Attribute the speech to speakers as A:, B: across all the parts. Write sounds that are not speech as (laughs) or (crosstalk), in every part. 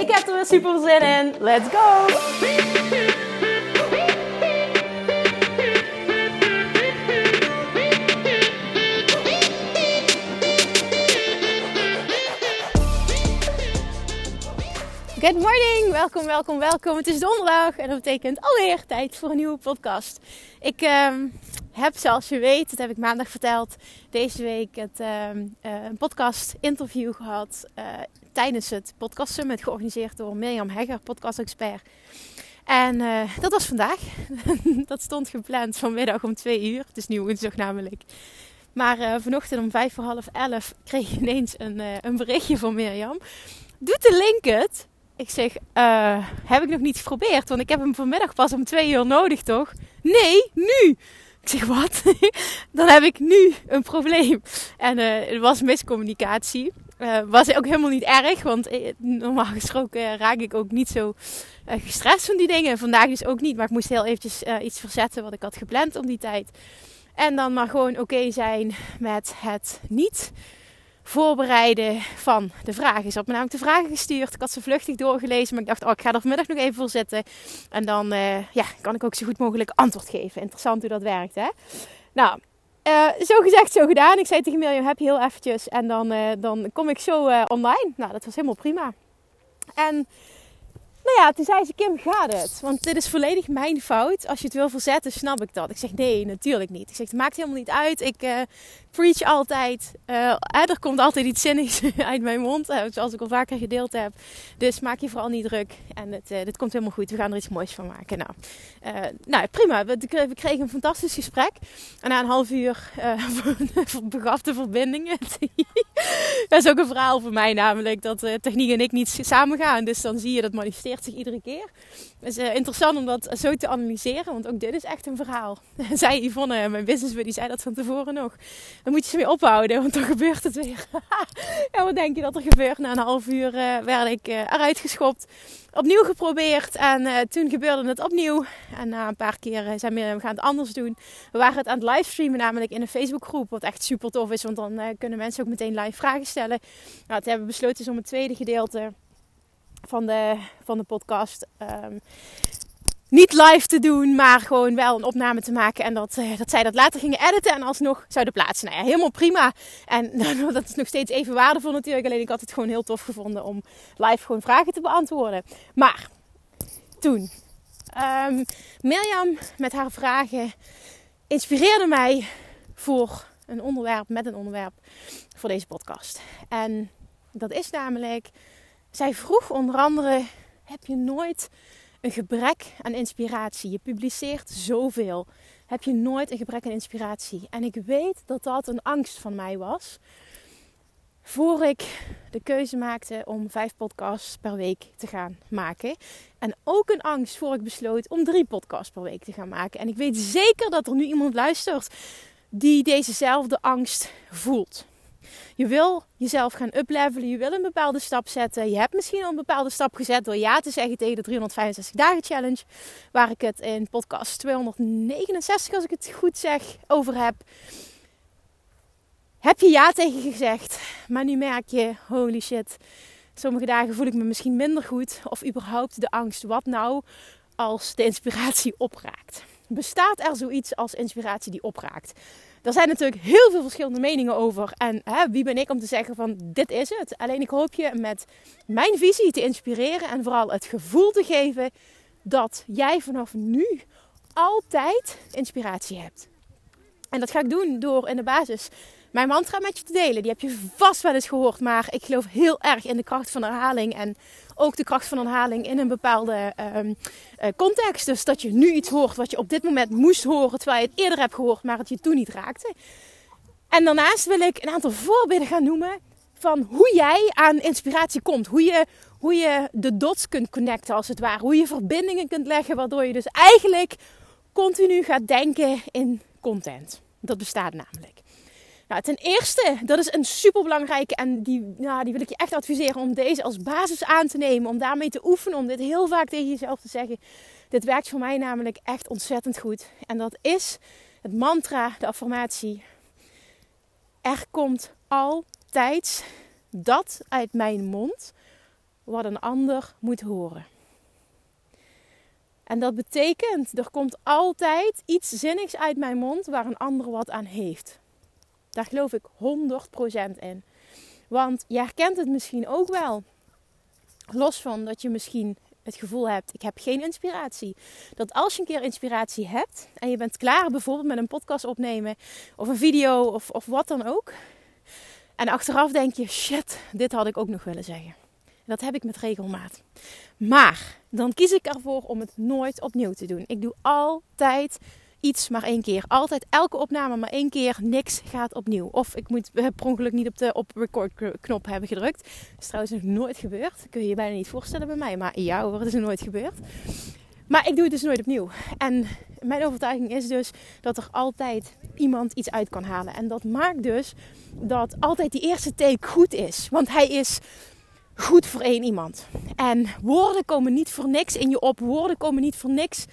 A: Ik heb er weer super zin in. Let's go! Good morning, welkom, welkom, welkom. Het is donderdag en dat betekent alweer tijd voor een nieuwe podcast. Ik um, heb, zoals je weet, dat heb ik maandag verteld, deze week het, um, uh, een podcast interview gehad uh, tijdens het podcast summit georganiseerd door Mirjam Hegger, podcast expert. En uh, dat was vandaag. (laughs) dat stond gepland vanmiddag om twee uur. Het is nu woensdag namelijk. Maar vanochtend om vijf voor half elf kreeg ik ineens een, een berichtje van Mirjam. Doet de link het? Ik zeg, heb ik nog niet geprobeerd, want ik heb hem vanmiddag pas om twee uur nodig, toch? Nee, nu! Zeg, wat? (laughs) Dan heb ik nu een probleem. En het was miscommunicatie. Uh, was ook helemaal niet erg, want normaal gesproken raak ik ook niet zo gestrest van die dingen. Vandaag dus ook niet, maar ik moest heel eventjes iets verzetten wat ik had gepland om die tijd. En dan maar gewoon oké zijn met het niet voorbereiden van de vragen. Ze had me namelijk de vragen gestuurd. Ik had ze vluchtig doorgelezen, maar ik dacht, oh, ik ga er vanmiddag nog even voor zitten. En dan uh, ja, kan ik ook zo goed mogelijk antwoord geven. Interessant hoe dat werkt, hè? Nou, uh, zo gezegd, zo gedaan. Ik zei tegen Mirjam, heb je heel eventjes. En dan, uh, dan kom ik zo online. Nou, dat was helemaal prima. En ja, toen zei ze, Kim, gaat het? Want dit is volledig mijn fout. Als je het wil verzetten, snap ik dat. Ik zeg, nee, natuurlijk niet. Ik zeg, het maakt helemaal niet uit. Ik uh, preach altijd. Uh, er komt altijd iets zinnigs (laughs) uit mijn mond. Uh, zoals ik al vaker gedeeld heb. Dus maak je vooral niet druk. En het, dit komt helemaal goed. We gaan er iets moois van maken. Nou, nou prima. We, kregen een fantastisch gesprek. En na een half uur begaf de verbinding. dat is ook een verhaal voor mij namelijk. Dat techniek en ik niet samen gaan. Dus dan zie je dat manifesteren iedere keer. Het is uh, interessant om dat zo te analyseren, want ook dit is echt een verhaal. (laughs) Zij Yvonne, mijn business buddy, zei dat van tevoren nog. Dan moet je ze mee ophouden, want dan (laughs) gebeurt het weer. (laughs) ja, wat denk je dat er gebeurt? Na een half uur uh, werd ik eruit geschopt. Opnieuw geprobeerd en toen gebeurde het opnieuw. En na een paar keer zijn we, we gaan het anders doen. We waren het aan het livestreamen, namelijk in een Facebookgroep, wat echt super tof is, want dan kunnen mensen ook meteen live vragen stellen. Nou, het hebben we besloten is om het tweede gedeelte van de, van de podcast. Um, niet live te doen, maar gewoon wel een opname te maken. En dat, uh, dat zij dat later gingen editen en alsnog zouden plaatsen. Nou ja, helemaal prima. En (laughs) dat is nog steeds even waardevol natuurlijk. Alleen ik had het gewoon heel tof gevonden om live gewoon vragen te beantwoorden. Maar toen, um, Mirjam met haar vragen inspireerde mij voor een onderwerp, met een onderwerp voor deze podcast. En dat is namelijk zij vroeg onder andere: heb je nooit een gebrek aan inspiratie? Je publiceert zoveel. Heb je nooit een gebrek aan inspiratie? En ik weet dat dat een angst van mij was. Voor ik de keuze maakte om vijf podcasts per week te gaan maken. En ook een angst voor ik besloot om drie podcasts per week te gaan maken. En ik weet zeker dat er nu iemand luistert die dezezelfde angst voelt. Je wil jezelf gaan uplevelen. Je wil een bepaalde stap zetten. Je hebt misschien al een bepaalde stap gezet door ja te zeggen tegen de 365 dagen challenge. Waar ik het in podcast 269, als ik het goed zeg, over heb. Heb je ja tegen gezegd, maar nu merk je, holy shit, sommige dagen voel ik me misschien minder goed. Of überhaupt de angst, wat nou als de inspiratie opraakt? Bestaat er zoiets als inspiratie die opraakt? Er zijn natuurlijk heel veel verschillende meningen over. En hè, wie ben ik om te zeggen van dit is het. Alleen ik hoop je met mijn visie te inspireren en vooral het gevoel te geven dat jij vanaf nu altijd inspiratie hebt. En dat ga ik doen door in de basis mijn mantra met je te delen. Die heb je vast wel eens gehoord, maar ik geloof heel erg in de kracht van herhaling en ook de kracht van herhaling in een bepaalde um, uh, context. Dus dat je nu iets hoort wat je op dit moment moest horen, terwijl je het eerder hebt gehoord, maar het je toen niet raakte. En daarnaast wil ik een aantal voorbeelden gaan noemen van hoe jij aan inspiratie komt. Hoe je, hoe je de dots kunt connecten als het ware. Hoe je verbindingen kunt leggen, waardoor je dus eigenlijk continu gaat denken in content. Dat bestaat namelijk. Nou, ten eerste, dat is een superbelangrijke en die, nou, die wil ik je echt adviseren om deze als basis aan te nemen. Om daarmee te oefenen, om dit heel vaak tegen jezelf te zeggen. Dit werkt voor mij namelijk echt ontzettend goed. En dat is het mantra, de affirmatie. Er komt altijd dat uit mijn mond wat een ander moet horen. En dat betekent, er komt altijd iets zinnigs uit mijn mond waar een ander wat aan heeft. Daar geloof ik 100% in. Want je herkent het misschien ook wel. Los van dat je misschien het gevoel hebt, ik heb geen inspiratie. Dat als je een keer inspiratie hebt en je bent klaar bijvoorbeeld met een podcast opnemen of een video of, of wat dan ook. En achteraf denk je, shit, dit had ik ook nog willen zeggen. Dat heb ik met regelmaat. Maar dan kies ik ervoor om het nooit opnieuw te doen. Ik doe altijd iets maar één keer. Altijd elke opname maar één keer. Niks gaat opnieuw. Of ik moet per ongeluk niet op de op record knop hebben gedrukt. Dat is trouwens nog nooit gebeurd. Kun je je bijna niet voorstellen bij mij. Maar ja hoor, dat is nooit gebeurd. Maar ik doe het dus nooit opnieuw. En mijn overtuiging is dus dat er altijd iemand iets uit kan halen. En dat maakt dus dat altijd die eerste take goed is. Want hij is goed voor één iemand. En woorden komen niet voor niks in je op. Woorden komen niet voor niks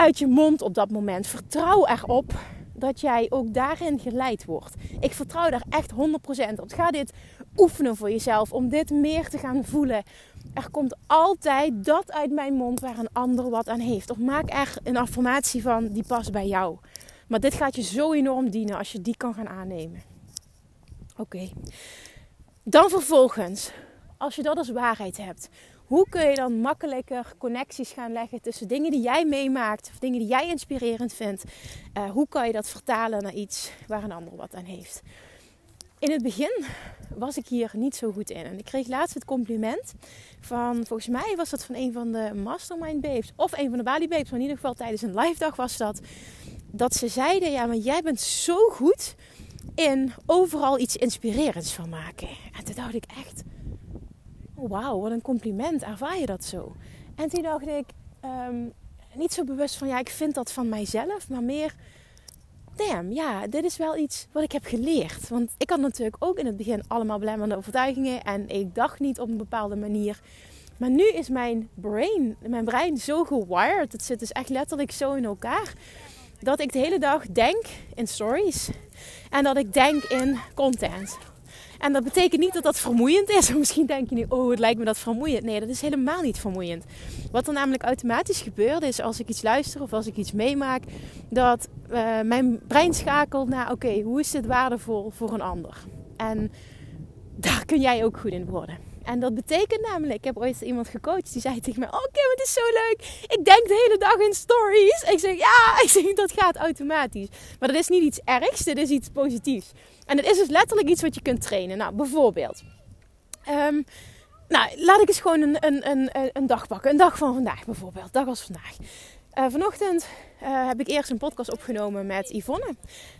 A: uit je mond op dat moment. Vertrouw erop dat jij ook daarin geleid wordt. Ik vertrouw daar echt 100% op. Ga dit oefenen voor jezelf om dit meer te gaan voelen. Er komt altijd dat uit mijn mond waar een ander wat aan heeft. Of maak er een affirmatie van die past bij jou. Maar dit gaat je zo enorm dienen als je die kan gaan aannemen. Oké. Dan vervolgens, als je dat als waarheid hebt, hoe kun je dan makkelijker connecties gaan leggen tussen dingen die jij meemaakt of dingen die jij inspirerend vindt? Uh, hoe kan je dat vertalen naar iets waar een ander wat aan heeft? In het begin was ik hier niet zo goed in. En ik kreeg laatst het compliment van, volgens mij was dat van een van de Mastermind Babes of een van de Bali Babes, maar in ieder geval tijdens een live dag was dat. Dat ze zeiden, ja, maar jij bent zo goed in overal iets inspirerends van maken. En toen dacht ik echt, wauw, wat een compliment. Ervaar je dat zo? En toen dacht ik, ehm, niet zo bewust van, ja, ik vind dat van mijzelf, maar meer, damn, ja, dit is wel iets wat ik heb geleerd. Want ik had natuurlijk ook in het begin allemaal belemmerende overtuigingen en ik dacht niet op een bepaalde manier. Maar nu is mijn brain, mijn brein zo gewired, het zit dus echt letterlijk zo in elkaar, dat ik de hele dag denk in stories en dat ik denk in content. En dat betekent niet dat dat vermoeiend is. (laughs) Misschien denk je nu, oh, het lijkt me dat vermoeiend. Nee, dat is helemaal niet vermoeiend. Wat er namelijk automatisch gebeurt is als ik iets luister of als ik iets meemaak, dat uh, mijn brein schakelt naar, oké, hoe is dit waardevol voor een ander? En daar kun jij ook goed in worden. En dat betekent namelijk, ik heb ooit iemand gecoacht die zei tegen mij: Oké, okay, het is zo leuk. Ik denk de hele dag in stories. Ik zeg ja, (laughs) ik zeg dat gaat automatisch. Maar dat is niet iets ergs, dit is iets positiefs. En het is dus letterlijk iets wat je kunt trainen. Nou, bijvoorbeeld. Um, nou, laat ik eens gewoon een, een, een, een dag pakken. Een dag van vandaag bijvoorbeeld. Dag als vandaag. Uh, vanochtend uh, heb ik eerst een podcast opgenomen met Yvonne.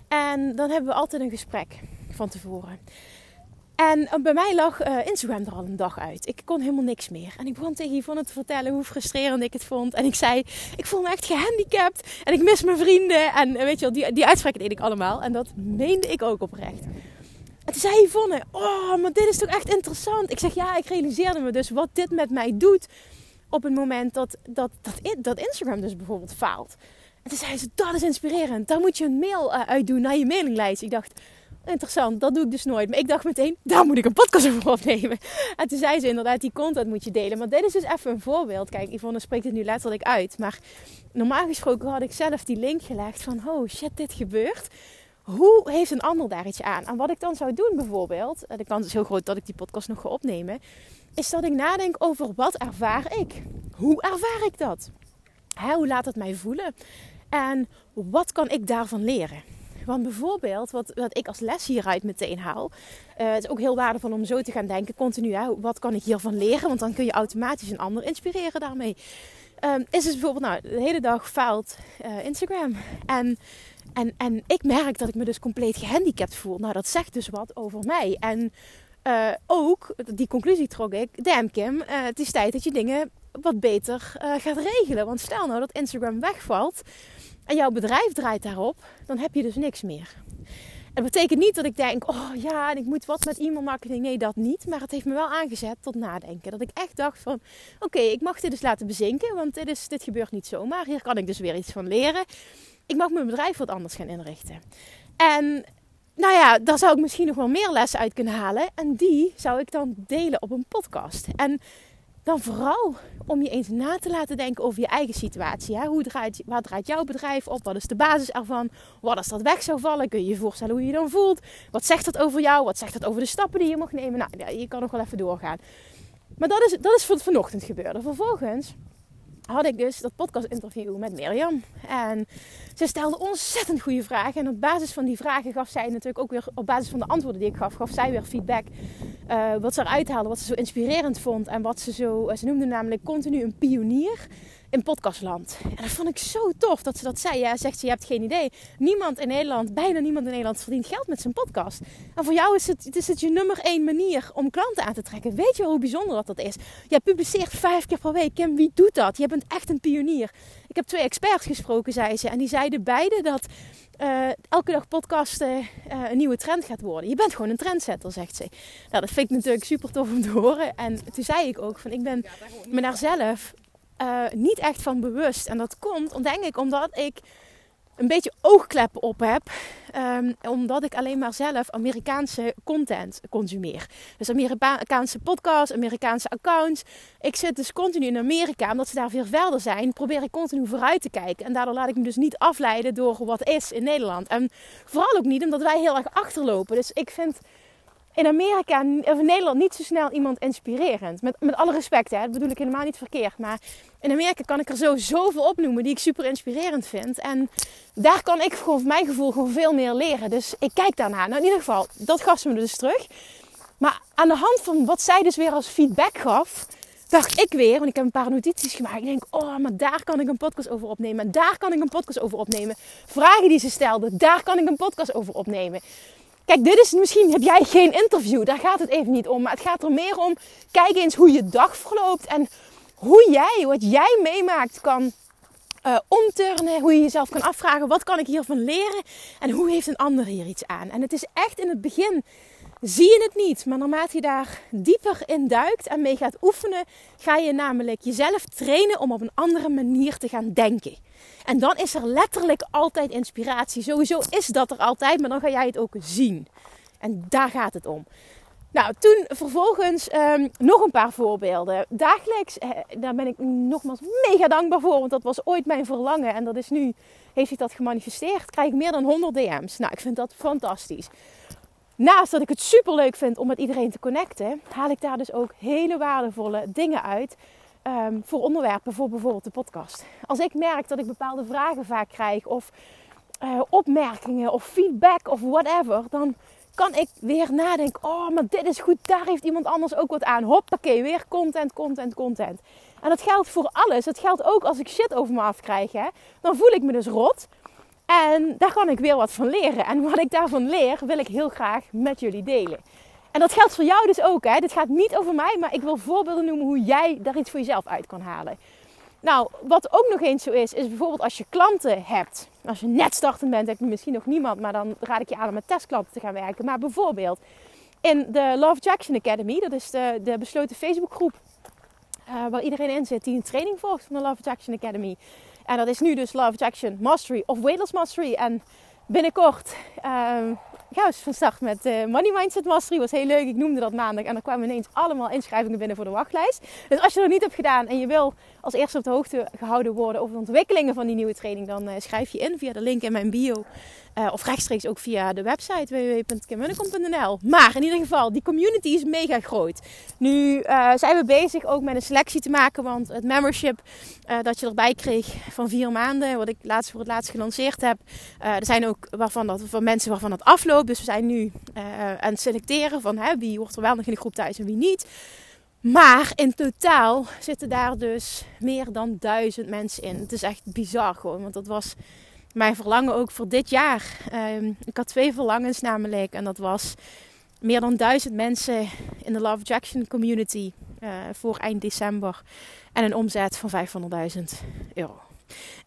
A: En dan hebben we altijd een gesprek van tevoren. En eh, bij mij lag uh, Instagram er al een dag uit. Ik kon helemaal niks meer. En ik begon tegen Yvonne te vertellen hoe frustrerend ik het vond. En ik zei, ik voel me echt gehandicapt. En ik mis mijn vrienden. En weet je wel, die, die uitspraken deed ik allemaal. En dat meende ik ook oprecht. En toen zei Yvonne, oh, maar dit is toch echt interessant. Ik zeg, ja, ik realiseerde me dus wat dit met mij doet. Op het moment dat, dat, dat, dat Instagram dus bijvoorbeeld faalt. En toen zei ze, dat is inspirerend. Daar moet je een mail uitdoen naar je mailinglijst. Ik dacht interessant, dat doe ik dus nooit. Maar ik dacht meteen, daar moet ik een podcast over opnemen. En toen zei ze inderdaad, die content moet je delen. Maar dit is dus even een voorbeeld. Kijk, Yvonne spreekt het nu letterlijk uit. Maar normaal gesproken had ik zelf die link gelegd van, oh shit, dit gebeurt. Hoe heeft een ander daar iets aan? En wat ik dan zou doen bijvoorbeeld, de kans is heel groot dat ik die podcast nog ga opnemen, is dat ik nadenk over wat ervaar ik? Hoe ervaar ik dat? hoe laat het mij voelen? En wat kan ik daarvan leren? Want bijvoorbeeld, wat, wat ik als les hieruit meteen haal. Uh, het is ook heel waardevol om zo te gaan denken, continu. Hè, wat kan ik hiervan leren? Want dan kun je automatisch een ander inspireren daarmee. Um, is dus bijvoorbeeld, nou, de hele dag faalt uh, Instagram. En, en, en ik merk dat ik me dus compleet gehandicapt voel. Nou, dat zegt dus wat over mij. En uh, ook, die conclusie trok ik, damn Kim, het is tijd dat je dingen wat beter uh, gaat regelen. Want stel nou dat Instagram wegvalt en jouw bedrijf draait daarop, dan heb je dus niks meer. Het betekent niet dat ik denk, oh ja, en ik moet wat met e-mail marketing. Nee, dat niet. Maar het heeft me wel aangezet tot nadenken. Dat ik echt dacht van, oké, ik mag dit dus laten bezinken. Want dit, is, dit gebeurt niet zomaar. Hier kan ik dus weer iets van leren. Ik mag mijn bedrijf wat anders gaan inrichten. En nou ja, daar zou ik misschien nog wel meer lessen uit kunnen halen. En die zou ik dan delen op een podcast. En dan vooral om je eens na te laten denken over je eigen situatie. Hè? Hoe draait, waar draait jouw bedrijf op? Wat is de basis ervan? Wat als dat weg zou vallen? Kun je je voorstellen hoe je je dan voelt? Wat zegt dat over jou? Wat zegt dat over de stappen die je mag nemen? Nou, je kan nog wel even doorgaan. Maar dat is, dat is wat vanochtend gebeurde. Vervolgens had ik dus dat podcast-interview met Mirjam. En ze stelde ontzettend goede vragen. En op basis van die vragen gaf zij natuurlijk ook weer, op basis van de antwoorden die ik gaf, gaf zij weer feedback. Uh, wat ze eruit haalde, wat ze zo inspirerend vond. En wat ze zo, eh, ze noemde namelijk continu een pionier in podcastland. En dat vond ik zo tof dat ze dat zei. Ja, zegt ze, je hebt geen idee. Niemand in Nederland, bijna niemand in Nederland verdient geld met zijn podcast. En voor jou is het, is het je nummer één manier om klanten aan te trekken. Weet je hoe bijzonder dat dat is? Jij publiceert vijf keer per week. Kim, wie doet dat? Je bent echt een pionier. Ik heb twee experts gesproken, zei ze. En die zeiden beide dat uh, elke dag podcasten uh, een nieuwe trend gaat worden. Je bent gewoon een trendsetter, zegt ze. Nou, dat vind ik natuurlijk super tof om te horen. En toen zei ik ook van, ik ben me daar zelf uh, niet echt van bewust. En dat komt, denk ik, omdat ik een beetje oogkleppen op heb. Um, omdat ik alleen maar zelf Amerikaanse content consumeer. Dus Amerikaanse podcasts, Amerikaanse accounts. Ik zit dus continu in Amerika, omdat ze daar veel verder zijn. Probeer ik continu vooruit te kijken. En daardoor laat ik me dus niet afleiden door wat is in Nederland. En vooral ook niet omdat wij heel erg achterlopen. Dus ik vind in Amerika of in Nederland niet zo snel iemand inspirerend. Met, met alle respect, hè, dat bedoel ik helemaal niet verkeerd. Maar in Amerika kan ik er zo zoveel opnoemen die ik super inspirerend vind. En daar kan ik gewoon, mijn gevoel, gewoon veel meer leren. Dus ik kijk daarna. Nou, in ieder geval, dat gaf ze me dus terug. Maar aan de hand van wat zij dus weer als feedback gaf, dacht ik weer, want ik heb een paar notities gemaakt. Ik denk, oh, maar daar kan ik een podcast over opnemen. En daar kan ik een podcast over opnemen. Vragen die ze stelde, daar kan ik een podcast over opnemen. Kijk, dit is misschien heb jij geen interview. Daar gaat het even niet om. Maar het gaat er meer om. Kijk eens hoe je dag verloopt. En hoe jij, wat jij meemaakt, kan uh, omturnen. Hoe je jezelf kan afvragen: wat kan ik hiervan leren? En hoe heeft een ander hier iets aan? En het is echt in het begin. Zie je het niet, maar naarmate je daar dieper in duikt en mee gaat oefenen, ga je namelijk jezelf trainen om op een andere manier te gaan denken. En dan is er letterlijk altijd inspiratie. Sowieso is dat er altijd, maar dan ga jij het ook zien. En daar gaat het om. Nou, toen vervolgens um, nog een paar voorbeelden. Dagelijks, eh, daar ben ik nogmaals mega dankbaar voor. Want dat was ooit mijn verlangen. En dat is nu, heeft zich dat gemanifesteerd. Krijg ik meer dan 100 DM's. Nou, ik vind dat fantastisch. Naast dat ik het super leuk vind om met iedereen te connecten, haal ik daar dus ook hele waardevolle dingen uit. Um, voor onderwerpen, voor bijvoorbeeld de podcast. Als ik merk dat ik bepaalde vragen vaak krijg, of uh, opmerkingen, of feedback, of whatever, dan kan ik weer nadenken: oh, maar dit is goed, daar heeft iemand anders ook wat aan. Hoppakee, weer content, content, content. En dat geldt voor alles. Het geldt ook als ik shit over me afkrijg. Hè? Dan voel ik me dus rot. En daar kan ik weer wat van leren. En wat ik daarvan leer, wil ik heel graag met jullie delen. En dat geldt voor jou dus ook. Hè? Dit gaat niet over mij, maar ik wil voorbeelden noemen hoe jij daar iets voor jezelf uit kan halen. Nou, wat ook nog eens zo is, is bijvoorbeeld als je klanten hebt. Als je net startend bent, heb je misschien nog niemand, maar dan raad ik je aan om met testklanten te gaan werken. Maar bijvoorbeeld in de Love Jackson Academy, dat is de, de besloten Facebookgroep uh, waar iedereen in zit die een training volgt van de Love Jackson Academy. En dat is nu dus Love Jackson Mastery of Weightless Mastery. En binnenkort um, ja, dus van start met uh, Money Mindset Mastery. Was heel leuk. Ik noemde dat maandag. En er kwamen ineens allemaal inschrijvingen binnen voor de wachtlijst. Dus als je dat niet hebt gedaan en je wil als eerste op de hoogte gehouden worden over de ontwikkelingen van die nieuwe training, dan uh, schrijf je in via de link in mijn bio. Uh, of rechtstreeks ook via de website www.kimmunnekom.nl. Maar in ieder geval, die community is mega groot. Nu uh, zijn we bezig ook met een selectie te maken. Want het membership uh, dat je erbij kreeg van vier maanden, wat ik laatst voor het laatst gelanceerd heb. er zijn ook waarvan dat, van mensen waarvan dat afloopt. Dus we zijn nu aan het selecteren van hè, wie hoort er wel nog in de groep thuis en wie niet. Maar in totaal zitten daar dus meer dan duizend mensen in. Het is echt bizar gewoon. Want dat was mijn verlangen ook voor dit jaar. Um, ik had twee verlangens namelijk. En dat was meer dan duizend mensen in de Love Attraction community uh, voor eind december. En een omzet van 500.000 euro.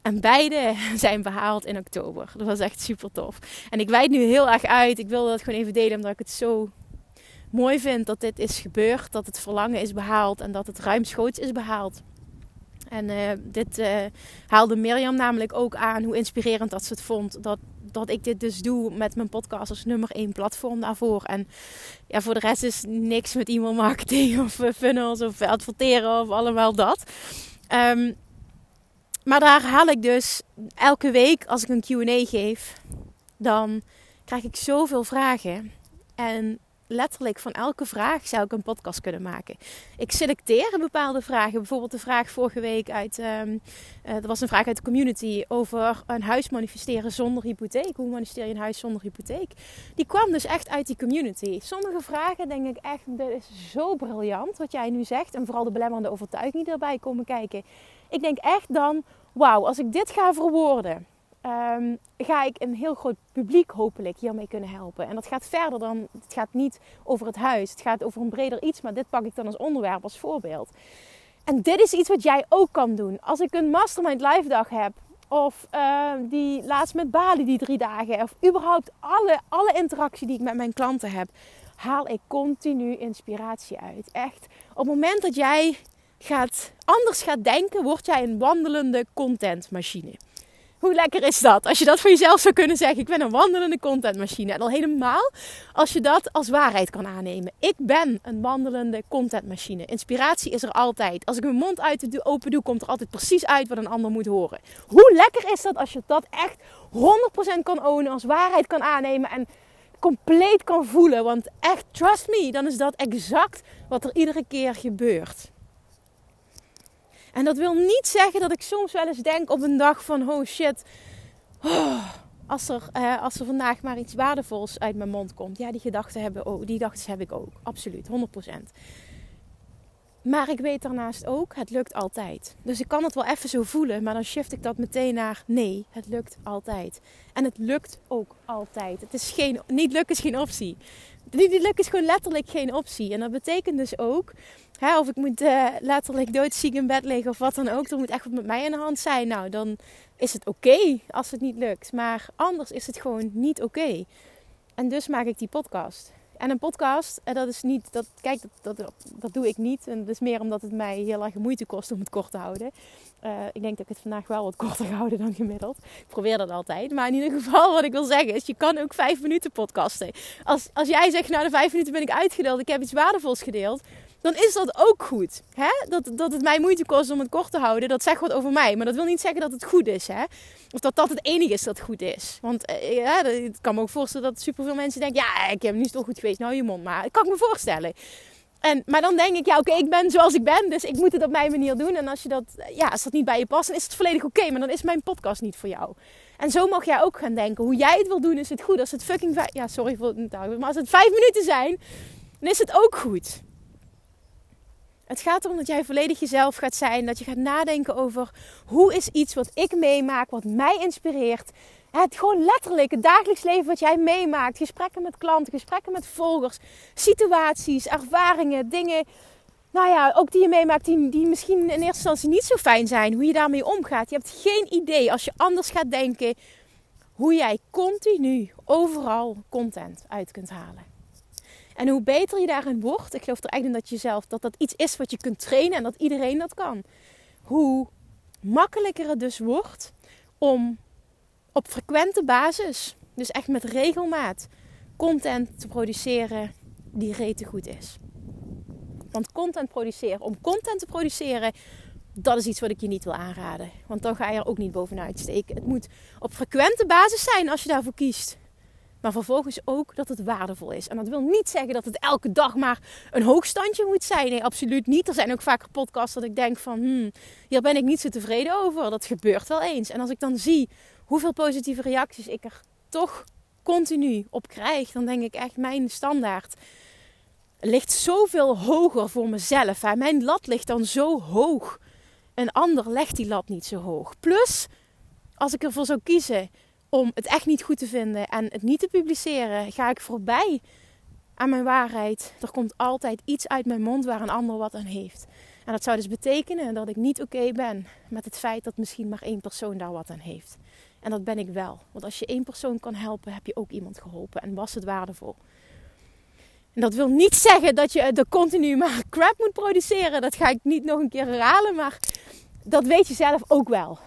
A: En beide (laughs) zijn behaald in oktober. Dat was echt super tof. En ik wijd nu heel erg uit. Ik wilde dat gewoon even delen omdat ik het zo mooi vind dat dit is gebeurd. Dat het verlangen is behaald en dat het ruimschoots is behaald. En uh, dit uh, haalde Mirjam namelijk ook aan hoe inspirerend dat ze het vond. Dat, dat ik dit dus doe met mijn podcast als nummer één platform daarvoor. En ja, voor de rest is niks met e-mail marketing (laughs) of uh, funnels of adverteren of allemaal dat. Um, maar daar haal ik dus elke week als ik een QA geef, dan krijg ik zoveel vragen. En letterlijk van elke vraag zou ik een podcast kunnen maken. Ik selecteer bepaalde vragen. Bijvoorbeeld de vraag vorige week uit. Um, er was een vraag uit de community over een huis manifesteren zonder hypotheek. Hoe manifesteer je een huis zonder hypotheek? Die kwam dus echt uit die community. Sommige vragen denk ik echt, dit is zo briljant wat jij nu zegt. En vooral de belemmerende overtuiging die erbij komen kijken. Ik denk echt dan, wauw, als ik dit ga verwoorden um, ga ik een heel groot publiek hopelijk hiermee kunnen helpen. En dat gaat verder dan, het gaat niet over het huis, het gaat over een breder iets, maar dit pak ik dan als onderwerp, als voorbeeld. En dit is iets wat jij ook kan doen. Als ik een Mastermind Live dag heb, of uh, die laatst met Bali, die drie dagen, of überhaupt alle, alle interactie die ik met mijn klanten heb, haal ik continu inspiratie uit. Echt, op het moment dat jij gaat, anders gaat denken, word jij een wandelende contentmachine. Hoe lekker is dat? Als je dat voor jezelf zou kunnen zeggen. Ik ben een wandelende contentmachine. En al helemaal als je dat als waarheid kan aannemen. Ik ben een wandelende contentmachine. Inspiratie is er altijd. Als ik mijn mond uit open doe, komt er altijd precies uit wat een ander moet horen. Hoe lekker is dat als je dat echt 100% kan ownen, als waarheid kan aannemen en compleet kan voelen. Want echt, trust me, dan is dat exact wat er iedere keer gebeurt. En dat wil niet zeggen dat ik soms wel eens denk op een dag van oh shit. Oh, als, er, als er vandaag maar iets waardevols uit mijn mond komt. Ja, die gedachten, hebben, oh, die gedachten heb ik ook. Absoluut, 100%. Maar ik weet daarnaast ook, het lukt altijd. Dus ik kan het wel even zo voelen, maar dan shift ik dat meteen naar nee, het lukt altijd. En het lukt ook altijd. Het is geen, niet lukken is geen optie. Niet lukken is gewoon letterlijk geen optie. En dat betekent dus ook Hè, of ik moet uh, letterlijk doodziek in bed liggen of wat dan ook. Er moet echt wat met mij in de hand zijn. Nou, dan is het oké als het niet lukt. Maar anders is het gewoon niet oké. En dus maak ik die podcast. En een podcast, en dat is niet, dat, kijk, dat, dat, dat doe ik niet. En dat is meer omdat het mij heel erg moeite kost om het kort te houden. Uh, ik denk dat ik het vandaag wel wat korter ga (laughs) houden dan gemiddeld. Ik probeer dat altijd. Maar in ieder geval, wat ik wil zeggen is, je kan ook vijf minuten podcasten. Als, als jij zegt, nou de vijf minuten ben ik uitgedeeld, ik heb iets waardevols gedeeld dan is dat ook goed. Hè? Dat, dat het mij moeite kost om het kort te houden, dat zegt wat over mij. Maar dat wil niet zeggen dat het goed is. Hè? Of dat dat het enige is dat goed is. Want eh, het kan me ook voorstellen dat superveel mensen denken... ja, ik heb nu toch goed geweest, nou je mond maar. Dat kan ik me voorstellen. En, maar dan denk ik, ja oké, ik ben zoals ik ben, dus ik moet het op mijn manier doen. En als, je dat, ja, als dat niet bij je past, dan is het volledig oké. maar dan is mijn podcast niet voor jou. En zo mag jij ook gaan denken. Hoe jij het wil doen, is het goed. Als het fucking... Ja, sorry voor het maar als het vijf minuten zijn, dan is het ook goed. Het gaat erom dat jij volledig jezelf gaat zijn. Dat je gaat nadenken over hoe is iets wat ik meemaak, wat mij inspireert. Het gewoon letterlijk, het dagelijks leven wat jij meemaakt. Gesprekken met klanten, gesprekken met volgers, situaties, ervaringen, dingen. Nou ja, ook die je meemaakt die, die misschien in eerste instantie niet zo fijn zijn. Hoe je daarmee omgaat. Je hebt geen idee als je anders gaat denken. Hoe jij continu overal content uit kunt halen. En hoe beter je daarin wordt, ik geloof er echt in dat je zelf dat dat iets is wat je kunt trainen en dat iedereen dat kan. Hoe makkelijker het dus wordt om op frequente basis, dus echt met regelmaat, content te produceren die rete goed is. Want content produceren, om content te produceren, dat is iets wat ik je niet wil aanraden. Want dan ga je er ook niet bovenuit steken. Het moet op frequente basis zijn als je daarvoor kiest. Maar vervolgens ook dat het waardevol is. En dat wil niet zeggen dat het elke dag maar een hoogstandje moet zijn. Nee, absoluut niet. Er zijn ook vaker podcasts dat ik denk van... Hmm, hier ben ik niet zo tevreden over. Dat gebeurt wel eens. En als ik dan zie hoeveel positieve reacties ik er toch continu op krijg... dan denk ik echt, mijn standaard ligt zoveel hoger voor mezelf. Mijn lat ligt dan zo hoog. Een ander legt die lat niet zo hoog. Plus, als ik ervoor zou kiezen om het echt niet goed te vinden en het niet te publiceren, ga ik voorbij aan mijn waarheid. Er komt altijd iets uit mijn mond waar een ander wat aan heeft. En dat zou dus betekenen dat ik niet oké ben met het feit dat misschien maar één persoon daar wat aan heeft. En dat ben ik wel. Want als je één persoon kan helpen, heb je ook iemand geholpen. En was het waardevol. En dat wil niet zeggen dat je er continu maar crap moet produceren. Dat ga ik niet nog een keer herhalen. Maar dat weet je zelf ook wel.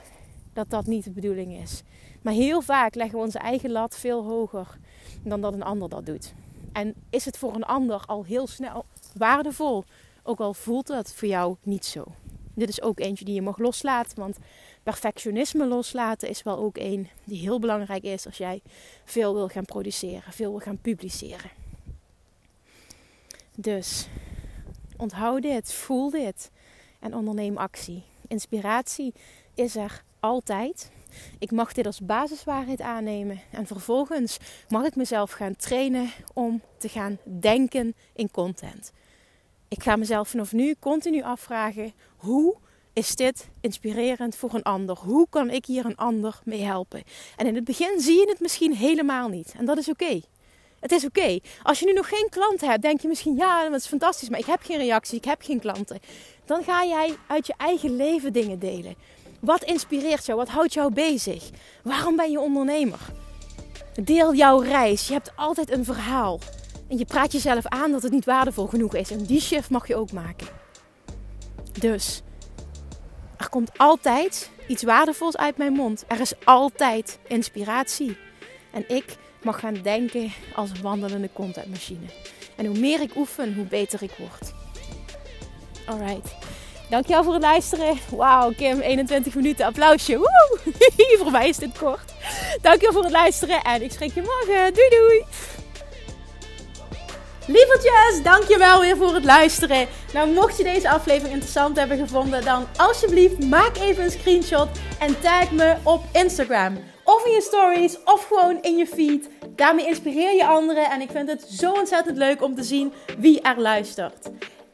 A: Dat dat niet de bedoeling is. Maar heel vaak leggen we onze eigen lat veel hoger dan dat een ander dat doet. En is het voor een ander al heel snel waardevol, ook al voelt het voor jou niet zo. Dit is ook eentje die je mag loslaten, want perfectionisme loslaten is wel ook een die heel belangrijk is als jij veel wil gaan produceren, veel wil gaan publiceren. Dus onthoud dit, voel dit en onderneem actie. Inspiratie is er altijd. Ik mag dit als basiswaarheid aannemen en vervolgens mag ik mezelf gaan trainen om te gaan denken in content. Ik ga mezelf vanaf nu continu afvragen: hoe is dit inspirerend voor een ander? Hoe kan ik hier een ander mee helpen? En in het begin zie je het misschien helemaal niet en dat is oké. Het is oké. Als je nu nog geen klanten hebt, denk je misschien ja, dat is fantastisch, maar ik heb geen reactie, ik heb geen klanten. Dan ga jij uit je eigen leven dingen delen. Wat inspireert jou? Wat houdt jou bezig? Waarom ben je ondernemer? Deel jouw reis. Je hebt altijd een verhaal. En je praat jezelf aan dat het niet waardevol genoeg is. En die shift mag je ook maken. Dus, er komt altijd iets waardevols uit mijn mond. Er is altijd inspiratie. En ik mag gaan denken als wandelende contentmachine. En hoe meer ik oefen, hoe beter ik word. Alright. Dankjewel voor het luisteren. Wauw, Kim, 21 minuten. Applausje. Woe! (laughs) voor mij is dit kort. Dankjewel voor het luisteren en ik spreek je morgen. Doei doei! Lievertjes, dankjewel weer voor het luisteren. Nou, mocht je deze aflevering interessant hebben gevonden, dan alsjeblieft maak even een screenshot en tag me op Instagram. Of in je stories, of gewoon in je feed. Daarmee inspireer je anderen en ik vind het zo ontzettend leuk om te zien wie er luistert.